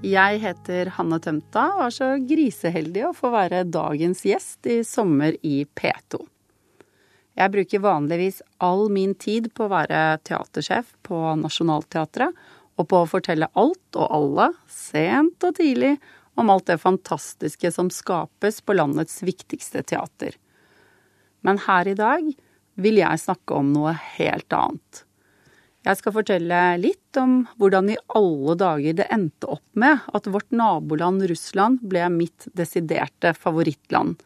Jeg heter Hanne Tømta og er så griseheldig å få være dagens gjest i Sommer i P2. Jeg bruker vanligvis all min tid på å være teatersjef på Nationaltheatret, og på å fortelle alt og alle, sent og tidlig, om alt det fantastiske som skapes på landets viktigste teater. Men her i dag vil jeg snakke om noe helt annet. Jeg skal fortelle litt om hvordan i alle dager det endte opp med at vårt naboland Russland ble mitt desiderte favorittland.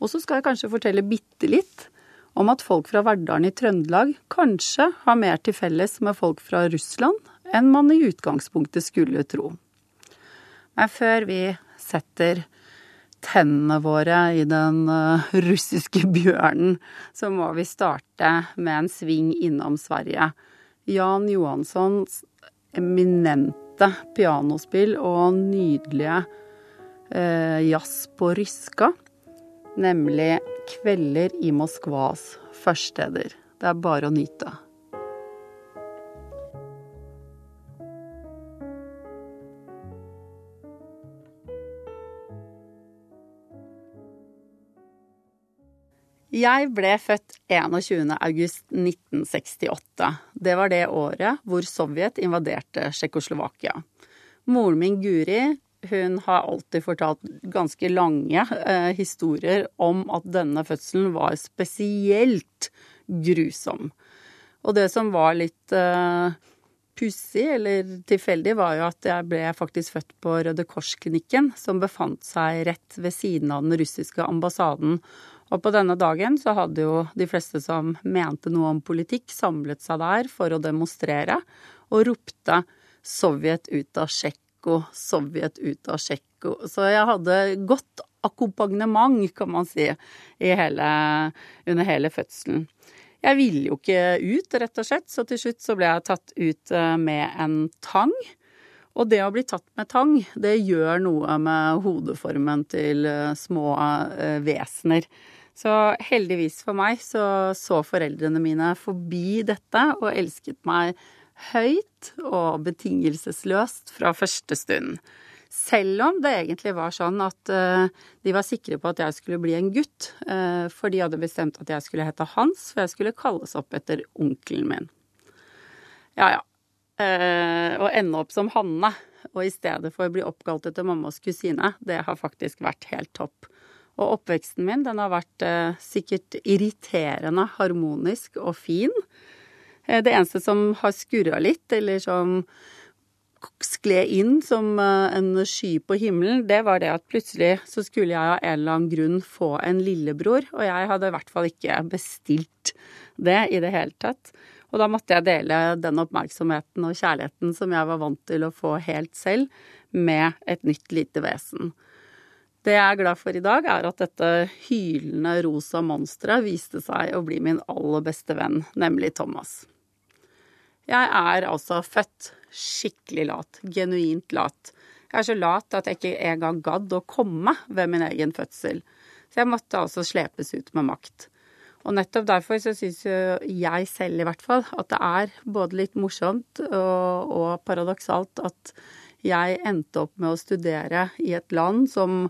Og så skal jeg kanskje fortelle bitte litt om at folk fra Verdalen i Trøndelag kanskje har mer til felles med folk fra Russland enn man i utgangspunktet skulle tro. Men før vi setter tennene våre i den uh, russiske bjørnen, så må vi starte med en sving innom Sverige. Jan Johanssons eminente pianospill og nydelige eh, jazz på ryska, nemlig 'Kvelder i Moskvas førsteder'. Det er bare å nyte. Jeg ble født 21.8.1968. Det var det året hvor Sovjet invaderte Tsjekkoslovakia. Moren min Guri hun har alltid fortalt ganske lange eh, historier om at denne fødselen var spesielt grusom. Og det som var litt eh, pussig eller tilfeldig, var jo at jeg ble faktisk født på Røde Kors-klinikken, som befant seg rett ved siden av den russiske ambassaden. Og på denne dagen så hadde jo de fleste som mente noe om politikk, samlet seg der for å demonstrere, og ropte 'Sovjet ut av Tsjekko', 'Sovjet ut av Tsjekko'. Så jeg hadde godt akkompagnement, kan man si, hele, under hele fødselen. Jeg ville jo ikke ut, rett og slett, så til slutt så ble jeg tatt ut eh, med en tang. Og det å bli tatt med tang, det gjør noe med hodeformen til eh, små eh, vesener. Så heldigvis for meg så så foreldrene mine forbi dette og elsket meg høyt og betingelsesløst fra første stund. Selv om det egentlig var sånn at uh, de var sikre på at jeg skulle bli en gutt. Uh, for de hadde bestemt at jeg skulle hete Hans, for jeg skulle kalles opp etter onkelen min. Ja ja. Uh, å ende opp som Hanne, og i stedet for å bli oppkalt etter mammas kusine, det har faktisk vært helt topp. Og oppveksten min, den har vært eh, sikkert irriterende harmonisk og fin. Eh, det eneste som har skurra litt, eller som skled inn som eh, en sky på himmelen, det var det at plutselig så skulle jeg av en eller annen grunn få en lillebror, og jeg hadde i hvert fall ikke bestilt det i det hele tatt. Og da måtte jeg dele den oppmerksomheten og kjærligheten som jeg var vant til å få helt selv, med et nytt lite vesen. Det jeg er glad for i dag, er at dette hylende rosa monsteret viste seg å bli min aller beste venn, nemlig Thomas. Jeg er altså født skikkelig lat. Genuint lat. Jeg er så lat at jeg ikke engang gadd å komme ved min egen fødsel. Så jeg måtte altså slepes ut med makt. Og nettopp derfor så syns jeg selv i hvert fall at det er både litt morsomt og, og paradoksalt at jeg endte opp med å studere i et land som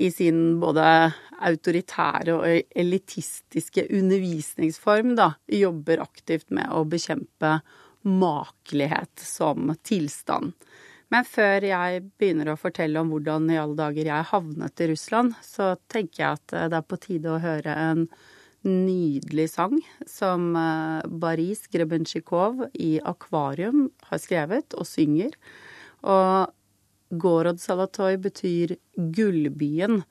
i sin både autoritære og elitistiske undervisningsform da, jobber aktivt med å bekjempe makelighet som tilstand. Men før jeg begynner å fortelle om hvordan i alle dager jeg havnet i Russland, så tenker jeg at det er på tide å høre en nydelig sang som eh, Baris Grebentsjikov i Akvarium har skrevet og synger. Og Gorod Salatoy betyr gullbyen.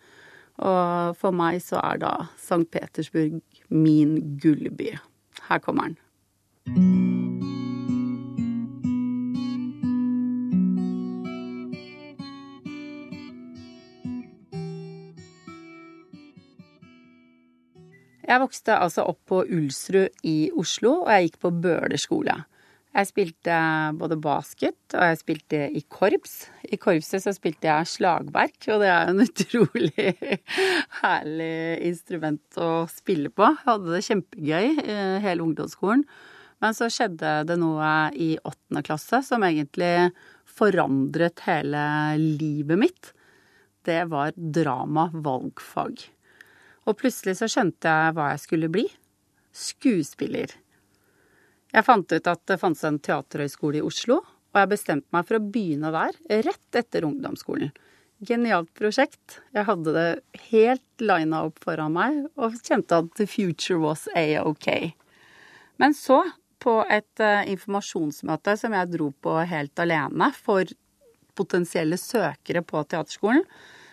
Og for meg så er da St. Petersburg min gullby. Her kommer den. Jeg vokste altså opp på Ulsrud i Oslo, og jeg gikk på Bøler skole. Jeg spilte både basket og jeg spilte i korps. I korpset så spilte jeg slagverk, og det er jo en utrolig herlig instrument å spille på. Jeg hadde det kjempegøy eh, hele ungdomsskolen. Men så skjedde det noe i åttende klasse som egentlig forandret hele livet mitt, det var drama valgfag. Og plutselig så skjønte jeg hva jeg skulle bli. Skuespiller. Jeg fant ut at det fantes en teaterhøgskole i Oslo, og jeg bestemte meg for å begynne der rett etter ungdomsskolen. Genialt prosjekt. Jeg hadde det helt lina opp foran meg og kjente at the future was a-ok. Men så, på et uh, informasjonsmøte som jeg dro på helt alene for potensielle søkere på teaterskolen,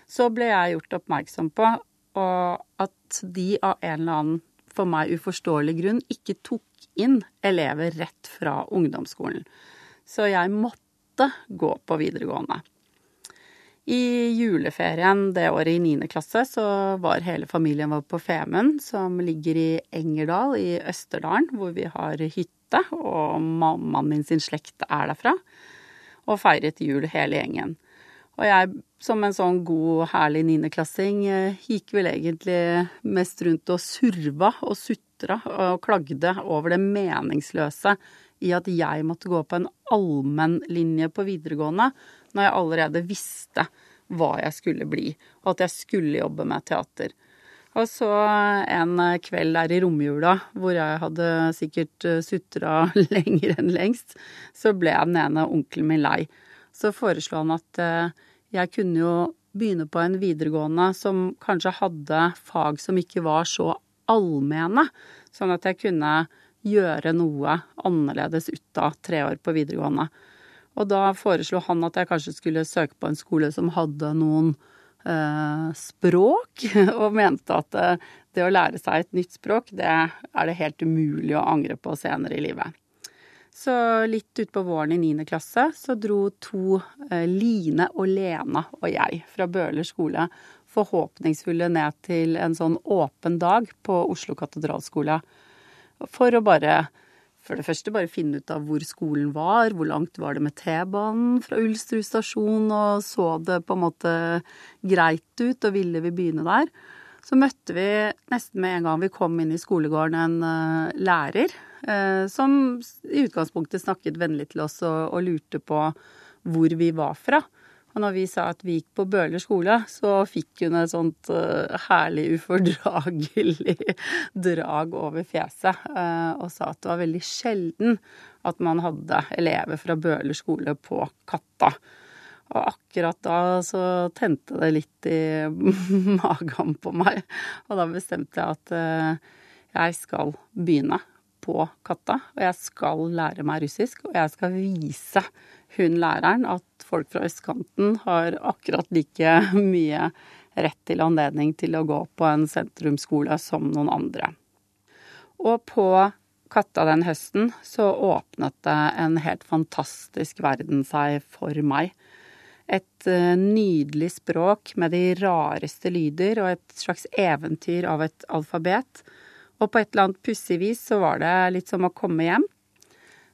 så ble jeg gjort oppmerksom på at de av en eller annen for meg uforståelig grunn ikke tok inn elever rett fra ungdomsskolen. Så jeg måtte gå på videregående. I juleferien det året i 9. klasse så var hele familien vår på Femund, som ligger i Engerdal i Østerdalen, hvor vi har hytte, og mammaen min sin slekt er derfra, og feiret jul hele gjengen. Og jeg, som en sånn god, herlig niendeklassing, eh, gikk vel egentlig mest rundt og surva og sutra og klagde over det meningsløse i at jeg måtte gå på en allmennlinje på videregående når jeg allerede visste hva jeg skulle bli, og at jeg skulle jobbe med teater. Og så en kveld der i romjula, hvor jeg hadde sikkert eh, sutra lenger enn lengst, så ble den ene onkelen min lei. Så foreslo han at eh, jeg kunne jo begynne på en videregående som kanskje hadde fag som ikke var så allmenne, sånn at jeg kunne gjøre noe annerledes ut av tre år på videregående. Og da foreslo han at jeg kanskje skulle søke på en skole som hadde noen eh, språk, og mente at det, eh, det å lære seg et nytt språk, det er det helt umulig å angre på senere i livet. Så litt utpå våren i 9. klasse så dro to, eh, Line og Lena og jeg, fra Bøhler skole, forhåpningsfulle ned til en sånn åpen dag på Oslo katedralskole. For å bare for det første bare finne ut av hvor skolen var, hvor langt var det med T-banen fra Ulstrud stasjon, og så det på en måte greit ut, og ville vi begynne der. Så møtte vi nesten med en gang vi kom inn i skolegården en uh, lærer uh, som i utgangspunktet snakket vennlig til oss og, og lurte på hvor vi var fra. Og når vi sa at vi gikk på Bøhler skole, så fikk hun et sånt uh, herlig ufordragelig drag over fjeset. Uh, og sa at det var veldig sjelden at man hadde elever fra Bøhler skole på Katta. Og akkurat da så tente det litt i magen på meg. Og da bestemte jeg at uh, jeg skal begynne på Katta. Og jeg skal lære meg russisk, og jeg skal vise hun læreren at folk fra østkanten har akkurat like mye rett til anledning til å gå på en sentrumsskole som noen andre. Og på Katta den høsten så åpnet det en helt fantastisk verden seg for meg. Et eh, nydelig språk med de rareste lyder og et slags eventyr av et alfabet. Og på et eller annet pussig vis så var det litt som å komme hjem.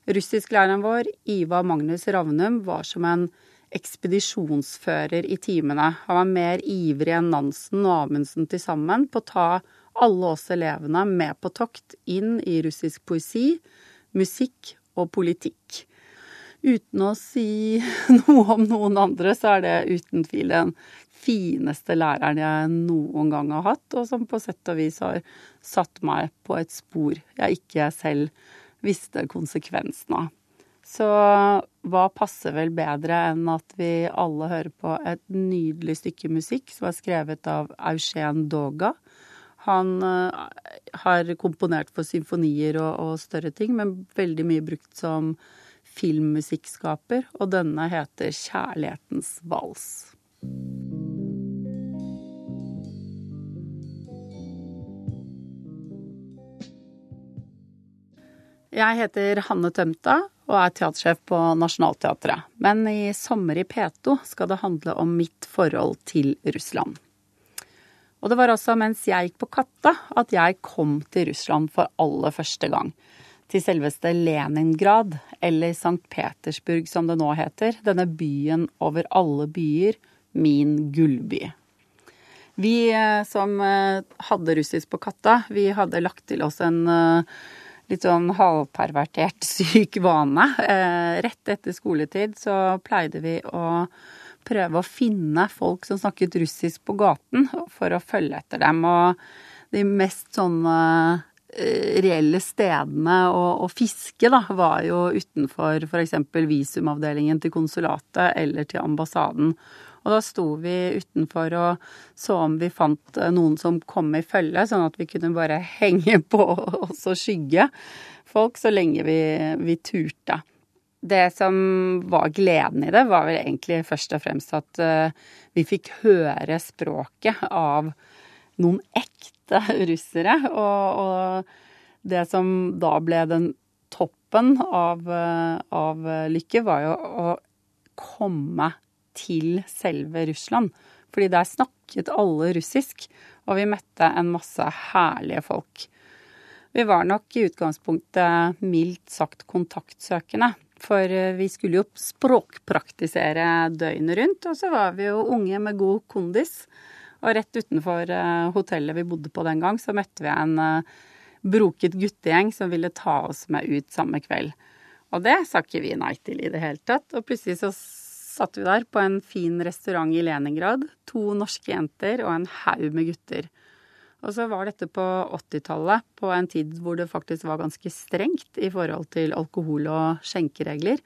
Russisklæreren vår, Iva Magnus Ravnum, var som en ekspedisjonsfører i timene. Han var mer ivrig enn Nansen og Amundsen til sammen på å ta alle oss elevene med på tokt inn i russisk poesi, musikk og politikk. Uten å si noe om noen andre, så er det uten tvil den fineste læreren jeg noen gang har hatt, og som på sett og vis har satt meg på et spor jeg ikke selv visste konsekvensen av. Så hva passer vel bedre enn at vi alle hører på et nydelig stykke musikk som er skrevet av Eugen Doga. Han uh, har komponert for symfonier og, og, større ting, men veldig mye brukt som filmmusikkskaper, og denne heter Kjærlighetens vals. Jeg heter Hanne Tømta og er teatersjef på Nationaltheatret. Men i sommer i P2 skal det handle om mitt forhold til Russland. Og det var altså mens jeg gikk på Katta at jeg kom til Russland for aller første gang. Til selveste Leningrad, eller St. Petersburg som det nå heter. Denne byen over alle byer, min gullby. Vi eh, som eh, hadde russisk på Katta, vi hadde lagt til oss en eh, litt sånn halvpervertert syk vane. Eh, rett etter skoletid så pleide vi å prøve å finne folk som snakket russisk på gaten, for å følge etter dem. Og de mest sånne reelle stedene å, å, fiske, da, var jo utenfor f.eks. visumavdelingen til konsulatet eller til ambassaden. Og da sto vi utenfor og så om vi fant eh, noen som kom i følge, sånn at vi kunne bare henge på oss og skygge folk så lenge vi, vi turte. Det som var gleden i det, var vel egentlig først og fremst at uh, vi fikk høre språket av noen ekte russere. Og, og det som da ble den toppen av, uh, av lykke, var jo å komme til selve Russland. Fordi der snakket alle russisk, og vi møtte en masse herlige folk. Vi var nok i utgangspunktet mildt sagt kontaktsøkende. For eh, vi skulle jo språkpraktisere døgnet rundt, og så var vi jo unge med god kondis. Og rett utenfor eh, hotellet vi bodde på den gang, så møtte vi en eh, broket guttegjeng som ville ta oss med ut samme kveld. Og det sa ikke vi nei til i det hele tatt. Og plutselig så satt vi der på en fin restaurant i Leningrad. To norske jenter og en haug med gutter. Og så var dette på 80-tallet, på en tid hvor det faktisk var ganske strengt i forhold til alkohol- og skjenkeregler.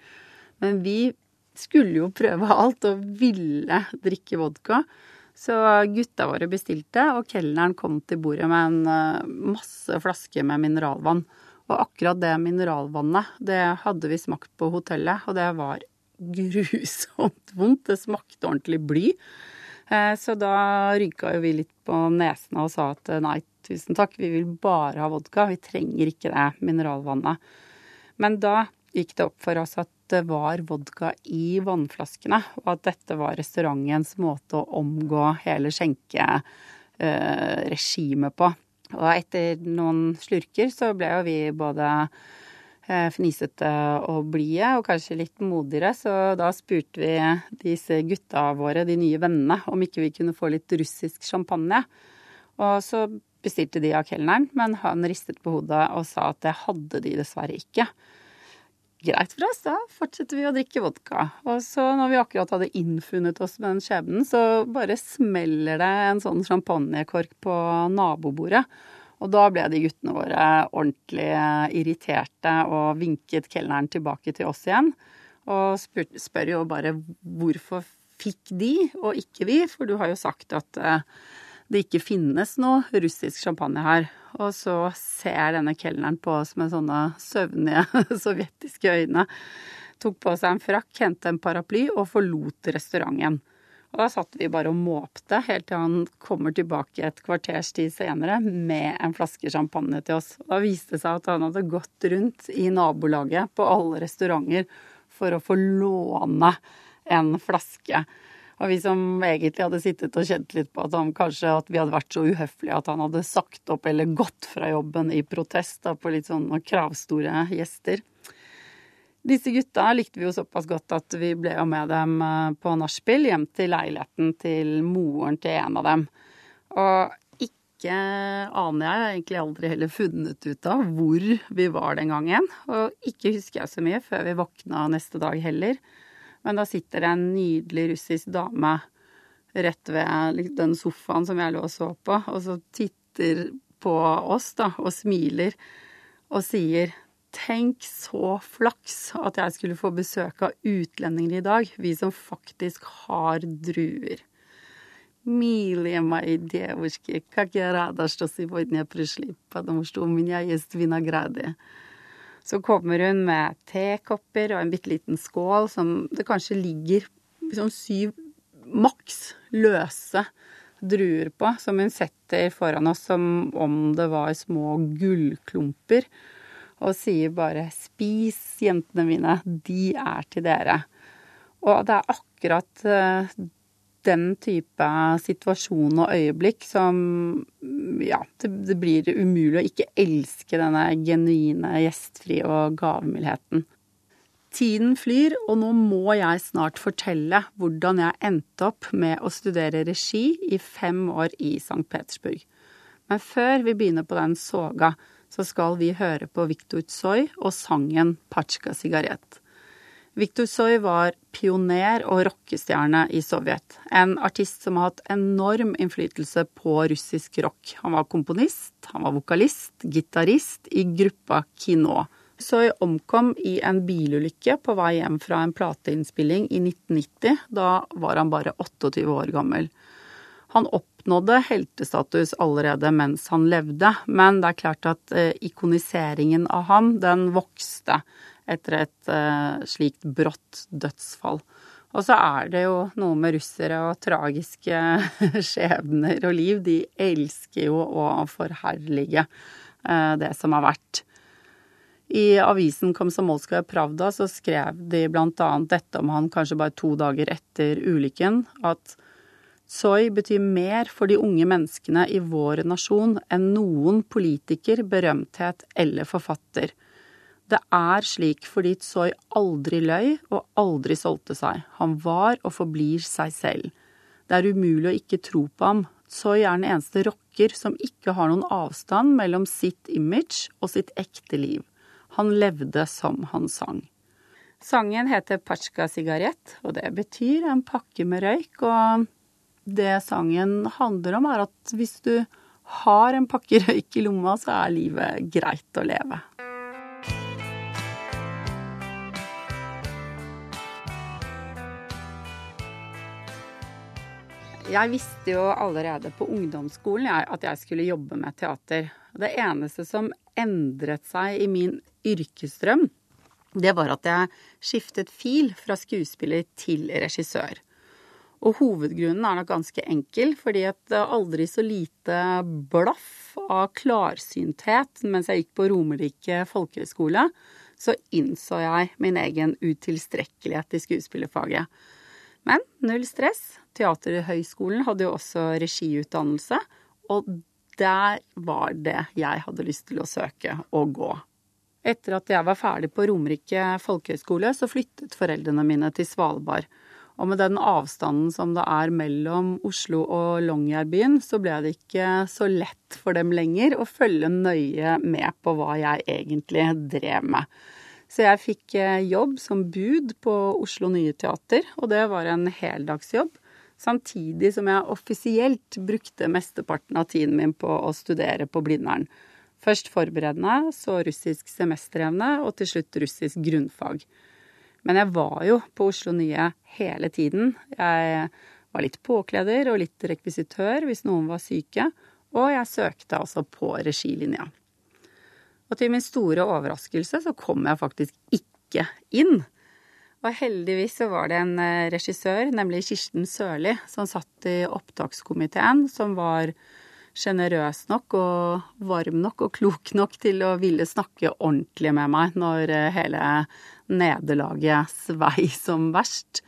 Men vi skulle jo prøve alt og ville drikke vodka. Så gutta våre bestilte, og kelneren kom til bordet med en eh, masse flasker med mineralvann. Og akkurat det mineralvannet, det hadde vi smakt på hotellet, og det var grusomt vondt. Det smakte ordentlig bly. Eh, så da rynka jo vi litt på nesene og sa at eh, nei, tusen takk, vi vil bare ha vodka. Vi trenger ikke det mineralvannet. Men da gikk det opp for oss at det var vodka i vannflaskene, og at dette var restaurantens måte å omgå hele skjenkeregimet på. Og etter noen slurker så ble jo vi både Eh, fnisete og blide, og kanskje litt modigere. Så da spurte vi disse gutta våre, de nye vennene, om ikke vi kunne få litt russisk champagne. Og så bestilte de av kelneren, men han ristet på hodet og sa at det hadde de dessverre ikke. Greit for oss, da fortsetter vi å drikke vodka. Og så når vi akkurat hadde innfunnet oss med den skjebnen, så bare smeller det en sånn champagnekork på nabobordet. Og da ble de guttene våre ordentlig irriterte og vinket kelneren tilbake til oss igjen. Og spør, spør jo bare hvorfor fikk de og ikke vi, for du har jo sagt at uh, det ikke finnes noe russisk champagne her. Og så ser denne kelneren på oss med sånne søvnige sovjetiske øyne. Tok på seg en frakk, hentet en paraply og forlot restauranten. Og da satt vi bare og måpte helt til han kommer tilbake et kvarters tid senere med en flaske champagne til oss. Da viste det seg at han hadde gått rundt i nabolaget på alle restauranter for å få låne en flaske. Og vi som egentlig hadde sittet og kjent litt på at, han, kanskje at vi hadde vært så uhøflige at han hadde sagt opp eller gått fra jobben i protest da, på litt sånne kravstore gjester. Disse gutta likte vi jo såpass godt at vi ble jo med dem eh, på nachspiel hjem til leiligheten til moren til en av dem. Og ikke aner jeg, egentlig aldri heller funnet ut av hvor vi var den gangen. Og ikke husker jeg så mye før vi våkna neste dag heller. Men da sitter det en nydelig russisk dame rett ved den sofaen som jeg lå og så på, og så titter på oss da, og smiler og sier Tenk så flaks at jeg skulle få besøk av utlendinger i dag, vi som faktisk har druer. Милые мои девушки, как я рада, что сегодня пришли, потому что у меня есть винограды. Så kommer hun med tekopper og en bitte liten skål som det kanskje ligger liksom syv maks løse druer på, som hun setter foran oss som om det var små gullklumper og sier bare 'spis, jentene mine, de er til dere'. Og det er akkurat eh, den type situasjon og øyeblikk som Ja, det, det blir umulig å ikke elske denne genuine, gjestfrie og gavmildheten. Tiden flyr, og nå må jeg snart fortelle hvordan jeg endte opp med å studere regi i fem år i St. Petersburg. Men før vi begynner på den soga, så skal vi høre på Viktor Tsoi og sangen Patsjka sigarett. Viktor Soy var pioner og rockestjerne i Sovjet. En artist som har hatt enorm innflytelse på russisk rock. Han var komponist, han var vokalist, gitarist i gruppa Kino. Soy omkom i en bilulykke på vei hjem fra en plateinnspilling i 1990. Da var han bare 28 år gammel. Han oppnådde heltestatus allerede mens han levde, men det er klart at eh, ikoniseringen av ham, den vokste etter et uh, slikt brått dødsfall. Og så er det jo noe med russere og tragiske skjebner og liv. De elsker jo å forherlige uh, det som har vært. I avisen Komsomolskaja Pravda så skrev de annet dette om han kanskje bare to dager etter ulykken, at Soy betyr mer for de unge menneskene i vår nasjon enn noen politiker, berømthet eller forfatter. Det er slik fordi Tsoi aldri løy og aldri solgte seg. Han var og forblir seg selv. Det er umulig å ikke tro på ham. Tsoi er den eneste rocker som ikke har noen avstand mellom sitt image og sitt ekte liv. Han levde som han sang. Sangen heter Pachka sigarett, og det betyr en pakke med røyk. og det sangen handler om, er at hvis du har en pakke røyk i lomma, så er livet greit å leve. Jeg visste jo allerede på ungdomsskolen at jeg skulle jobbe med teater. Det eneste som endret seg i min yrkesdrøm, det var at jeg skiftet fil fra skuespiller til regissør. Og hovedgrunnen er nok ganske enkel, fordi et aldri så lite blaff av klarsynthet mens jeg gikk på Romerike folkehøgskole, så innså jeg min egen utilstrekkelighet i skuespillerfaget. Men null stress. Teaterhøgskolen hadde jo også regiutdannelse, og der var det jeg hadde lyst til å søke og gå. Etter at jeg var ferdig på Romerike folkehøgskole, så flyttet foreldrene mine til Svalbard. Og med den avstanden som det er mellom Oslo og Longyearbyen, så ble det ikke så lett for dem lenger å følge nøye med på hva jeg egentlig drev med. Så jeg fikk eh, jobb som bud på Oslo Nye Teater, og det var en heldagsjobb. Samtidig som jeg offisielt brukte mesteparten av tiden min på å studere på Blindern. Først forberedende, så russisk semesterevne, og til slutt russisk grunnfag. Men jeg var jo på Oslo Nye hele tiden. Jeg var litt påkleder og litt rekvisitør hvis noen var syke, og jeg søkte altså på regilinja. Og til min store overraskelse så kom jeg faktisk ikke inn. Og heldigvis så var det en eh, regissør, nemlig Kirsten Sørli, som satt i opptakskomiteen, som var sjenerøs nok og varm nok og klok nok til å ville snakke ordentlig med meg når eh, hele nederlaget svei som verst.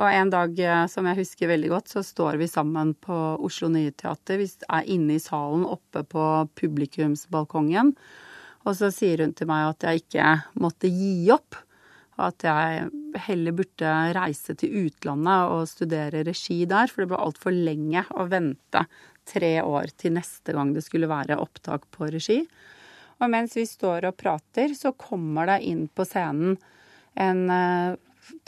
Og en dag eh, som jeg husker veldig godt, så står vi sammen på Oslo Nye Teater. Vi er inne i salen oppe på publikumsbalkongen. Og så sier hun til meg at jeg ikke måtte gi opp. Og at jeg heller burde reise til utlandet og studere regi der, for det ble altfor lenge å vente tre år til neste gang det skulle være opptak på regi. Og mens vi står og prater, så kommer det inn på scenen en eh,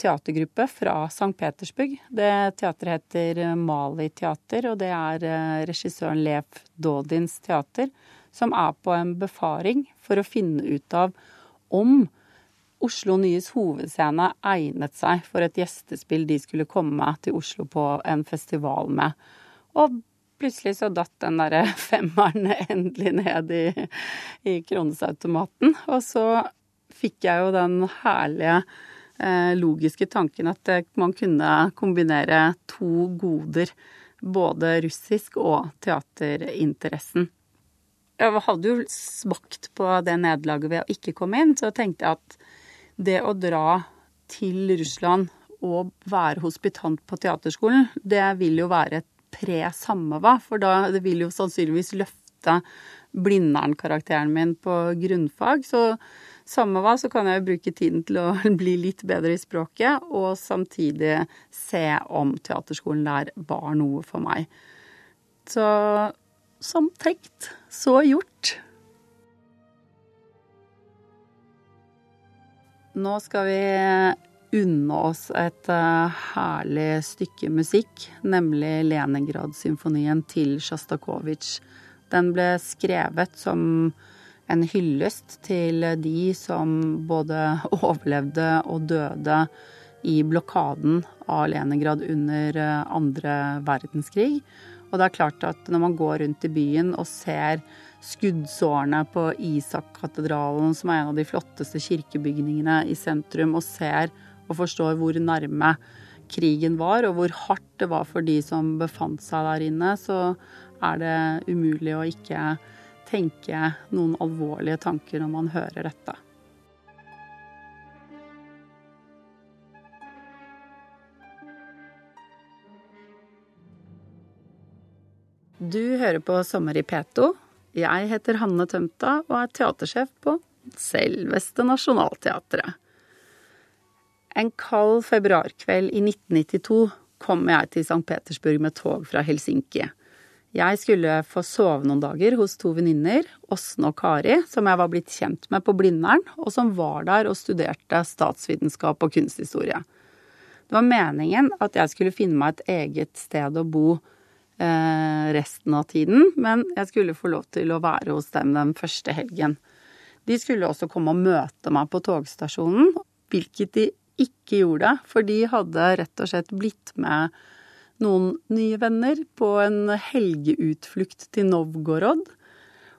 teatergruppe fra St. Petersburg. Det teatret heter Mali Teater, og det er eh, regissøren Lev Dodins teater, som er på en befaring for å finne ut av om Oslo Nyes hovedscene egnet seg for et gjestespill de skulle komme til Oslo på en festival med. Og plutselig så datt den derre femmeren endelig ned i, i kronesautomaten. Og så fikk jeg jo den herlige eh, logiske tanken at eh, man kunne kombinere to goder. Både russisk og teaterinteressen. Jeg hadde jo smakt på det nederlaget ved å ikke komme inn, så tenkte jeg at det å dra til Russland og være hospitant på teaterskolen, det vil jo være et pre Sammeva, for da det vil jo sannsynligvis løfte Blindern-karakteren min på grunnfag. Så Sammeva så kan jeg jo bruke tiden til å bli litt bedre i språket, og samtidig se om teaterskolen der var noe for meg. Så som tenkt, så gjort. Nå skal vi unne oss et eh, herlig stykke musikk, nemlig Leningrad-symfonien til Sjostakovitsj. Den ble skrevet som en hyllest til de som både overlevde og døde i blokaden av Leningrad under eh, andre verdenskrig og det er klart at når man går rundt i byen og ser skuddsårene på Isak-katedralen, som er en av de flotteste kirkebygningene i sentrum, og ser og forstår hvor nærme krigen var, og hvor hardt det var for de som befant seg der inne, så er det umulig å ikke tenke noen alvorlige tanker når man hører dette. Du hører på Sommer i P2. Jeg heter Hanne Tømta og er teatersjef på selveste Nationaltheatret. En kald februarkveld i 1992 kom jeg til St. Petersburg med tog fra Helsinki. Jeg skulle få sove noen dager hos to venninner, Åsne og Kari, som jeg var blitt kjent med på Blindern, og som var der og studerte statsvitenskap og kunsthistorie. Det var meningen at jeg skulle finne meg et eget sted å bo resten av tiden, men jeg skulle få lov til å være hos dem den første helgen. De skulle også komme og møte meg på togstasjonen, hvilket de ikke gjorde. For de hadde rett og slett blitt med noen nye venner på en helgeutflukt til Novgorod.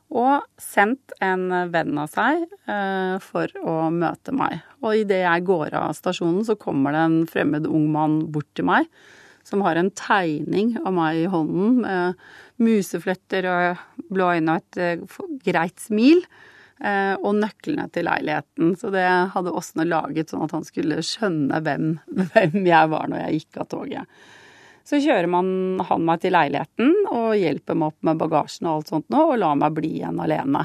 Og sendt en venn av seg eh, for å møte meg. Og idet jeg går av stasjonen, så kommer det en fremmed ung mann bort til meg. Som har en tegning av meg i hånden med musefletter og blå øyne og et eh, greit smil. Eh, og nøklene til leiligheten. Så det hadde Åsne laget sånn at han skulle skjønne hvem, hvem jeg var når jeg gikk av toget. Så kjører man han meg til leiligheten og hjelper meg opp med bagasjen og alt sånt nå, og lar meg bli igjen alene.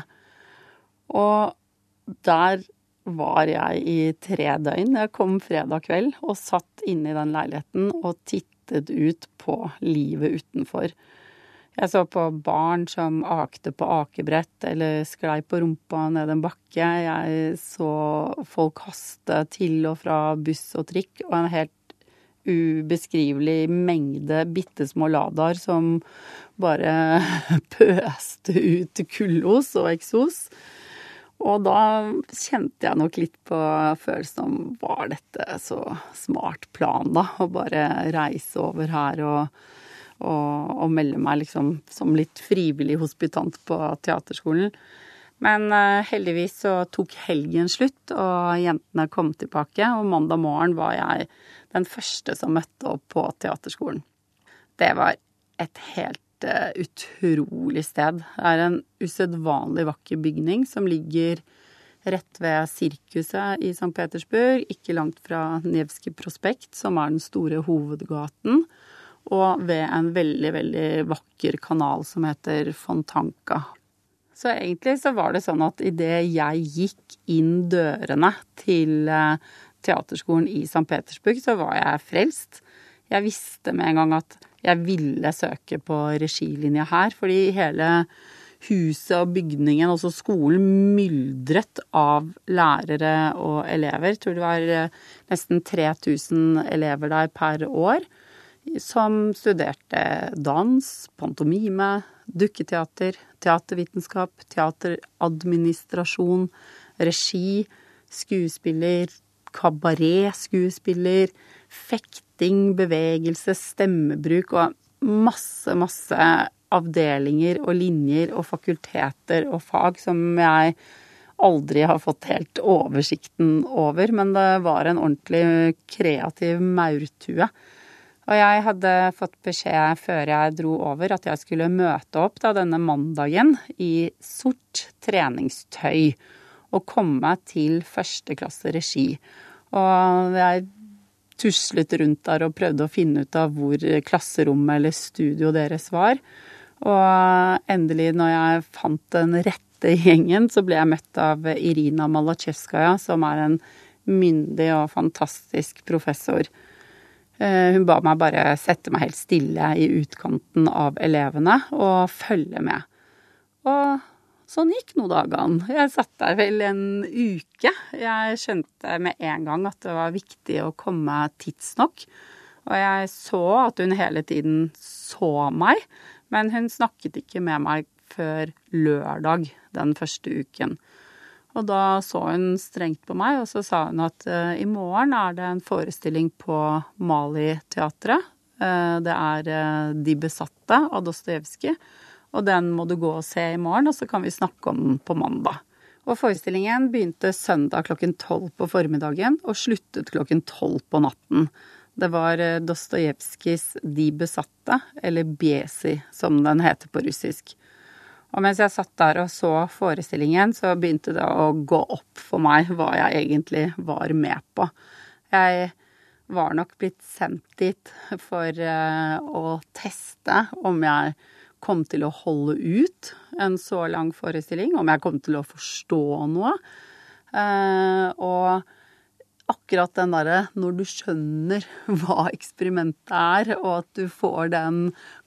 Og der var jeg i tre døgn. Jeg kom fredag kveld og satt inne i den leiligheten og tittet ut på livet utenfor. Jeg så på barn som akte på akebrett eller sklei på rumpa ned en bakke. Jeg så folk haste til og fra buss og trikk, og en helt ubeskrivelig mengde bitte små Ladaer som bare pøste ut kullos og eksos. Og da kjente jeg nok litt på følelsen om var dette så smart plan, da? Å bare reise over her og og, og melde meg liksom som litt frivillig hospitant på teaterskolen. Men uh, heldigvis så tok helgen slutt, og jentene kom tilbake. Og mandag morgen var jeg den første som møtte opp på teaterskolen. Det var et helt uh, utrolig sted. Det er en usedvanlig vakker bygning som ligger rett ved sirkuset i St. Petersburg, ikke langt fra Nevskij prospekt, som er den store hovedgaten og ved en veldig, veldig vakker kanal som heter Fontanka. Så egentlig så var det sånn at idet jeg gikk inn dørene til eh, teaterskolen i St. Petersburg, så var jeg frelst. Jeg visste med en gang at jeg ville søke på regilinja her, fordi hele huset og bygningen, altså skolen, myldret av lærere og elever. Jeg tror det var eh, nesten 3000 elever der per år som studerte dans, pantomime, dukketeater, teatervitenskap, teateradministrasjon, regi, skuespiller, kabaretskuespiller, fekting, bevegelse, stemmebruk og masse, masse avdelinger og linjer og fakulteter og fag som jeg aldri har fått helt oversikten over, men det var en ordentlig kreativ maurtue og jeg hadde fått beskjed før jeg dro over at jeg skulle møte opp da denne mandagen i sort treningstøy og komme til førsteklasse regi. Og jeg tuslet rundt der og prøvde å finne ut av hvor klasserommet eller studio deres var. Og endelig, når jeg fant den rette gjengen, så ble jeg møtt av Irina Malacheskaja, som er en myndig og fantastisk professor. Eh, hun ba meg bare sette meg helt stille i utkanten av elevene og følge med. Og sånn gikk nå dagene. Jeg satt der vel en uke. Jeg skjønte med en gang at det var viktig å komme tidsnok. Og jeg så at hun hele tiden så meg, men hun snakket ikke med meg før lørdag den første uken. Og da så hun strengt på meg, og så sa hun at uh, i morgen er det en forestilling på Mali-teatret. Uh, det er uh, De besatte av Dostojevskij. Og den må du gå og se i morgen, og så kan vi snakke om den på mandag. Og forestillingen begynte søndag klokken tolv på formiddagen og sluttet klokken tolv på natten. Det var Dostojevskijs De besatte, eller Biesi som den heter på russisk. Og mens jeg satt der og så forestillingen, så begynte det å gå opp for meg hva jeg egentlig var med på. Jeg var nok blitt sendt dit for uh, å teste om jeg kom til å holde ut en så lang forestilling, om jeg kom til å forstå noe. Uh, og akkurat den derre når du skjønner hva eksperimentet er, og at du får den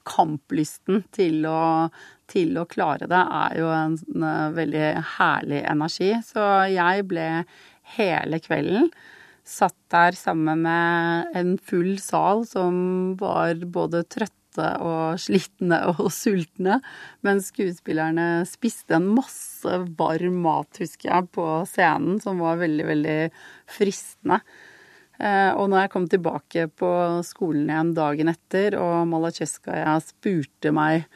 kamplysten til å, til å klare det, er jo en, en eh, veldig herlig energi. Så jeg ble hele kvelden satt der sammen med en full sal som var både trøtte og slitne og sultne, mens skuespillerne spiste en masse varm mat, husker jeg, på scenen, som var veldig, veldig fristende. Eh, og når jeg kom tilbake på skolen igjen dagen etter, og Malacheskaja spurte meg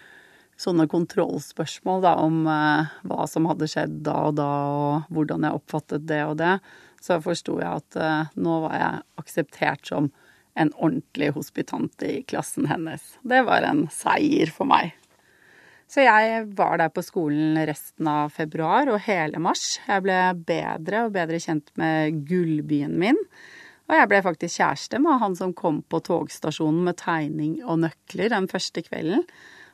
sånne kontrollspørsmål da, om eh, hva som hadde skjedd da og da, og hvordan jeg oppfattet det og det, så forsto jeg at eh, nå var jeg akseptert som en ordentlig hospitant i klassen hennes. Det var en seier for meg. Så jeg var der på skolen resten av februar og hele mars. Jeg ble bedre og bedre kjent med gullbyen min. Og jeg ble faktisk kjæreste med han som kom på togstasjonen med tegning og nøkler den første kvelden.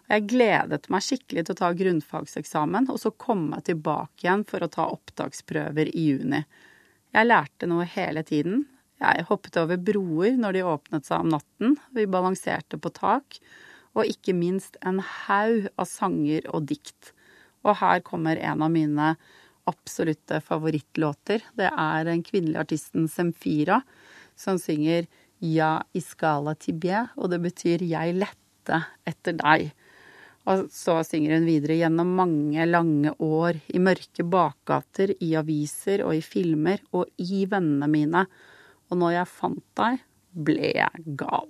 Jeg gledet meg skikkelig til å ta grunnfagseksamen, og så komme tilbake igjen for å ta opptaksprøver i juni. Jeg lærte noe hele tiden. Jeg hoppet over broer når de åpnet seg om natten, vi balanserte på tak, og ikke minst en haug av sanger og dikt. Og her kommer en av mine absolutte favorittlåter. Det er den kvinnelige artisten Semfira som synger Ja iskala tibie, og det betyr Jeg lette etter deg. Og så synger hun videre gjennom mange lange år, i mørke bakgater, i aviser og i filmer, og i vennene mine. Og når jeg fant deg, ble jeg gal.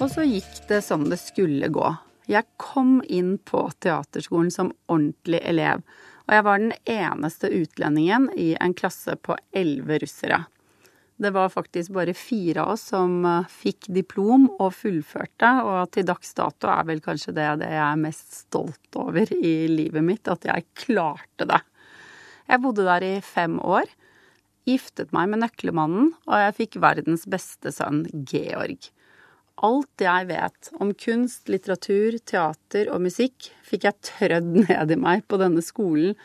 Og så gikk det som det skulle gå. Jeg kom inn på teaterskolen som ordentlig elev, og jeg var den eneste utlendingen i en klasse på elleve russere. Det var faktisk bare fire av oss som eh, fikk diplom og fullførte, og til dags dato er vel kanskje det det jeg er mest stolt over i livet mitt, at jeg klarte det. Jeg bodde der i fem år, giftet meg med nøklemannen, og jeg fikk verdens beste sønn, Georg. Alt jeg vet om kunst, litteratur, teater og musikk, fikk jeg trødd ned i meg på denne skolen.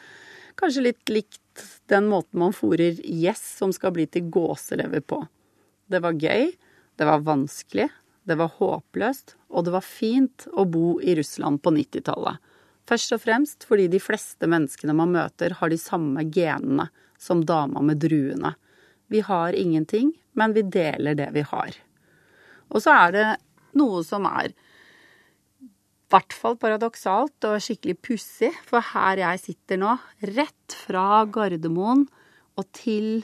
Kanskje litt likt den måten man fòrer gjess som skal bli til gåselever på. Det var gøy, det var vanskelig, det var håpløst, og det var fint å bo i Russland på 90-tallet. Først og fremst fordi de fleste menneskene man møter, har de samme genene som dama med druene. Vi har ingenting, men vi deler det vi har. Og så er det noe som er i hvert fall paradoksalt og skikkelig pussig, for her jeg sitter nå, rett fra Gardermoen og til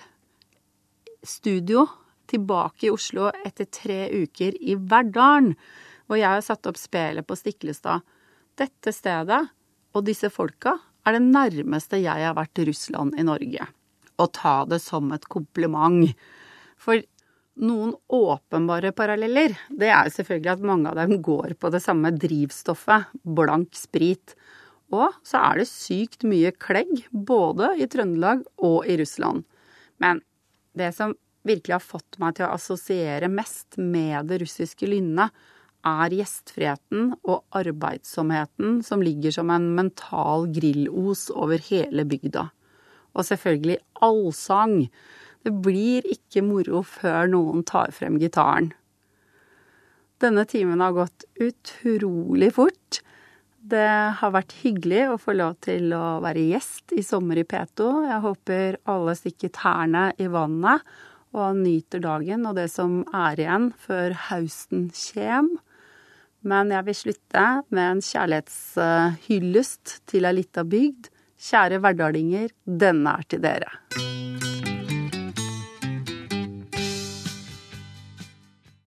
studio tilbake i Oslo etter tre uker i Verdalen, hvor jeg har satt opp spelet på Stiklestad. Dette stedet og disse folka er det nærmeste jeg har vært Russland i Norge. Å ta det som et kompliment. For noen åpenbare paralleller, det er jo selvfølgelig at mange av dem går på det samme drivstoffet, blank sprit. Og så er det sykt mye klegg, både i Trøndelag og i Russland. Men det som virkelig har fått meg til å assosiere mest med det russiske lynnet, er gjestfriheten og arbeidsomheten som ligger som en mental grillos over hele bygda. Og selvfølgelig allsang det blir ikke moro før noen tar frem gitaren. Denne timen har gått utrolig fort. Det har vært hyggelig å få lov til å være gjest i Sommer i P2. Jeg håper alle stikker tærne i vannet og nyter dagen og det som er igjen før høsten kjem. Men jeg vil slutte med en kjærlighetshyllest til ei lita bygd. Kjære verdalinger, denne er til dere.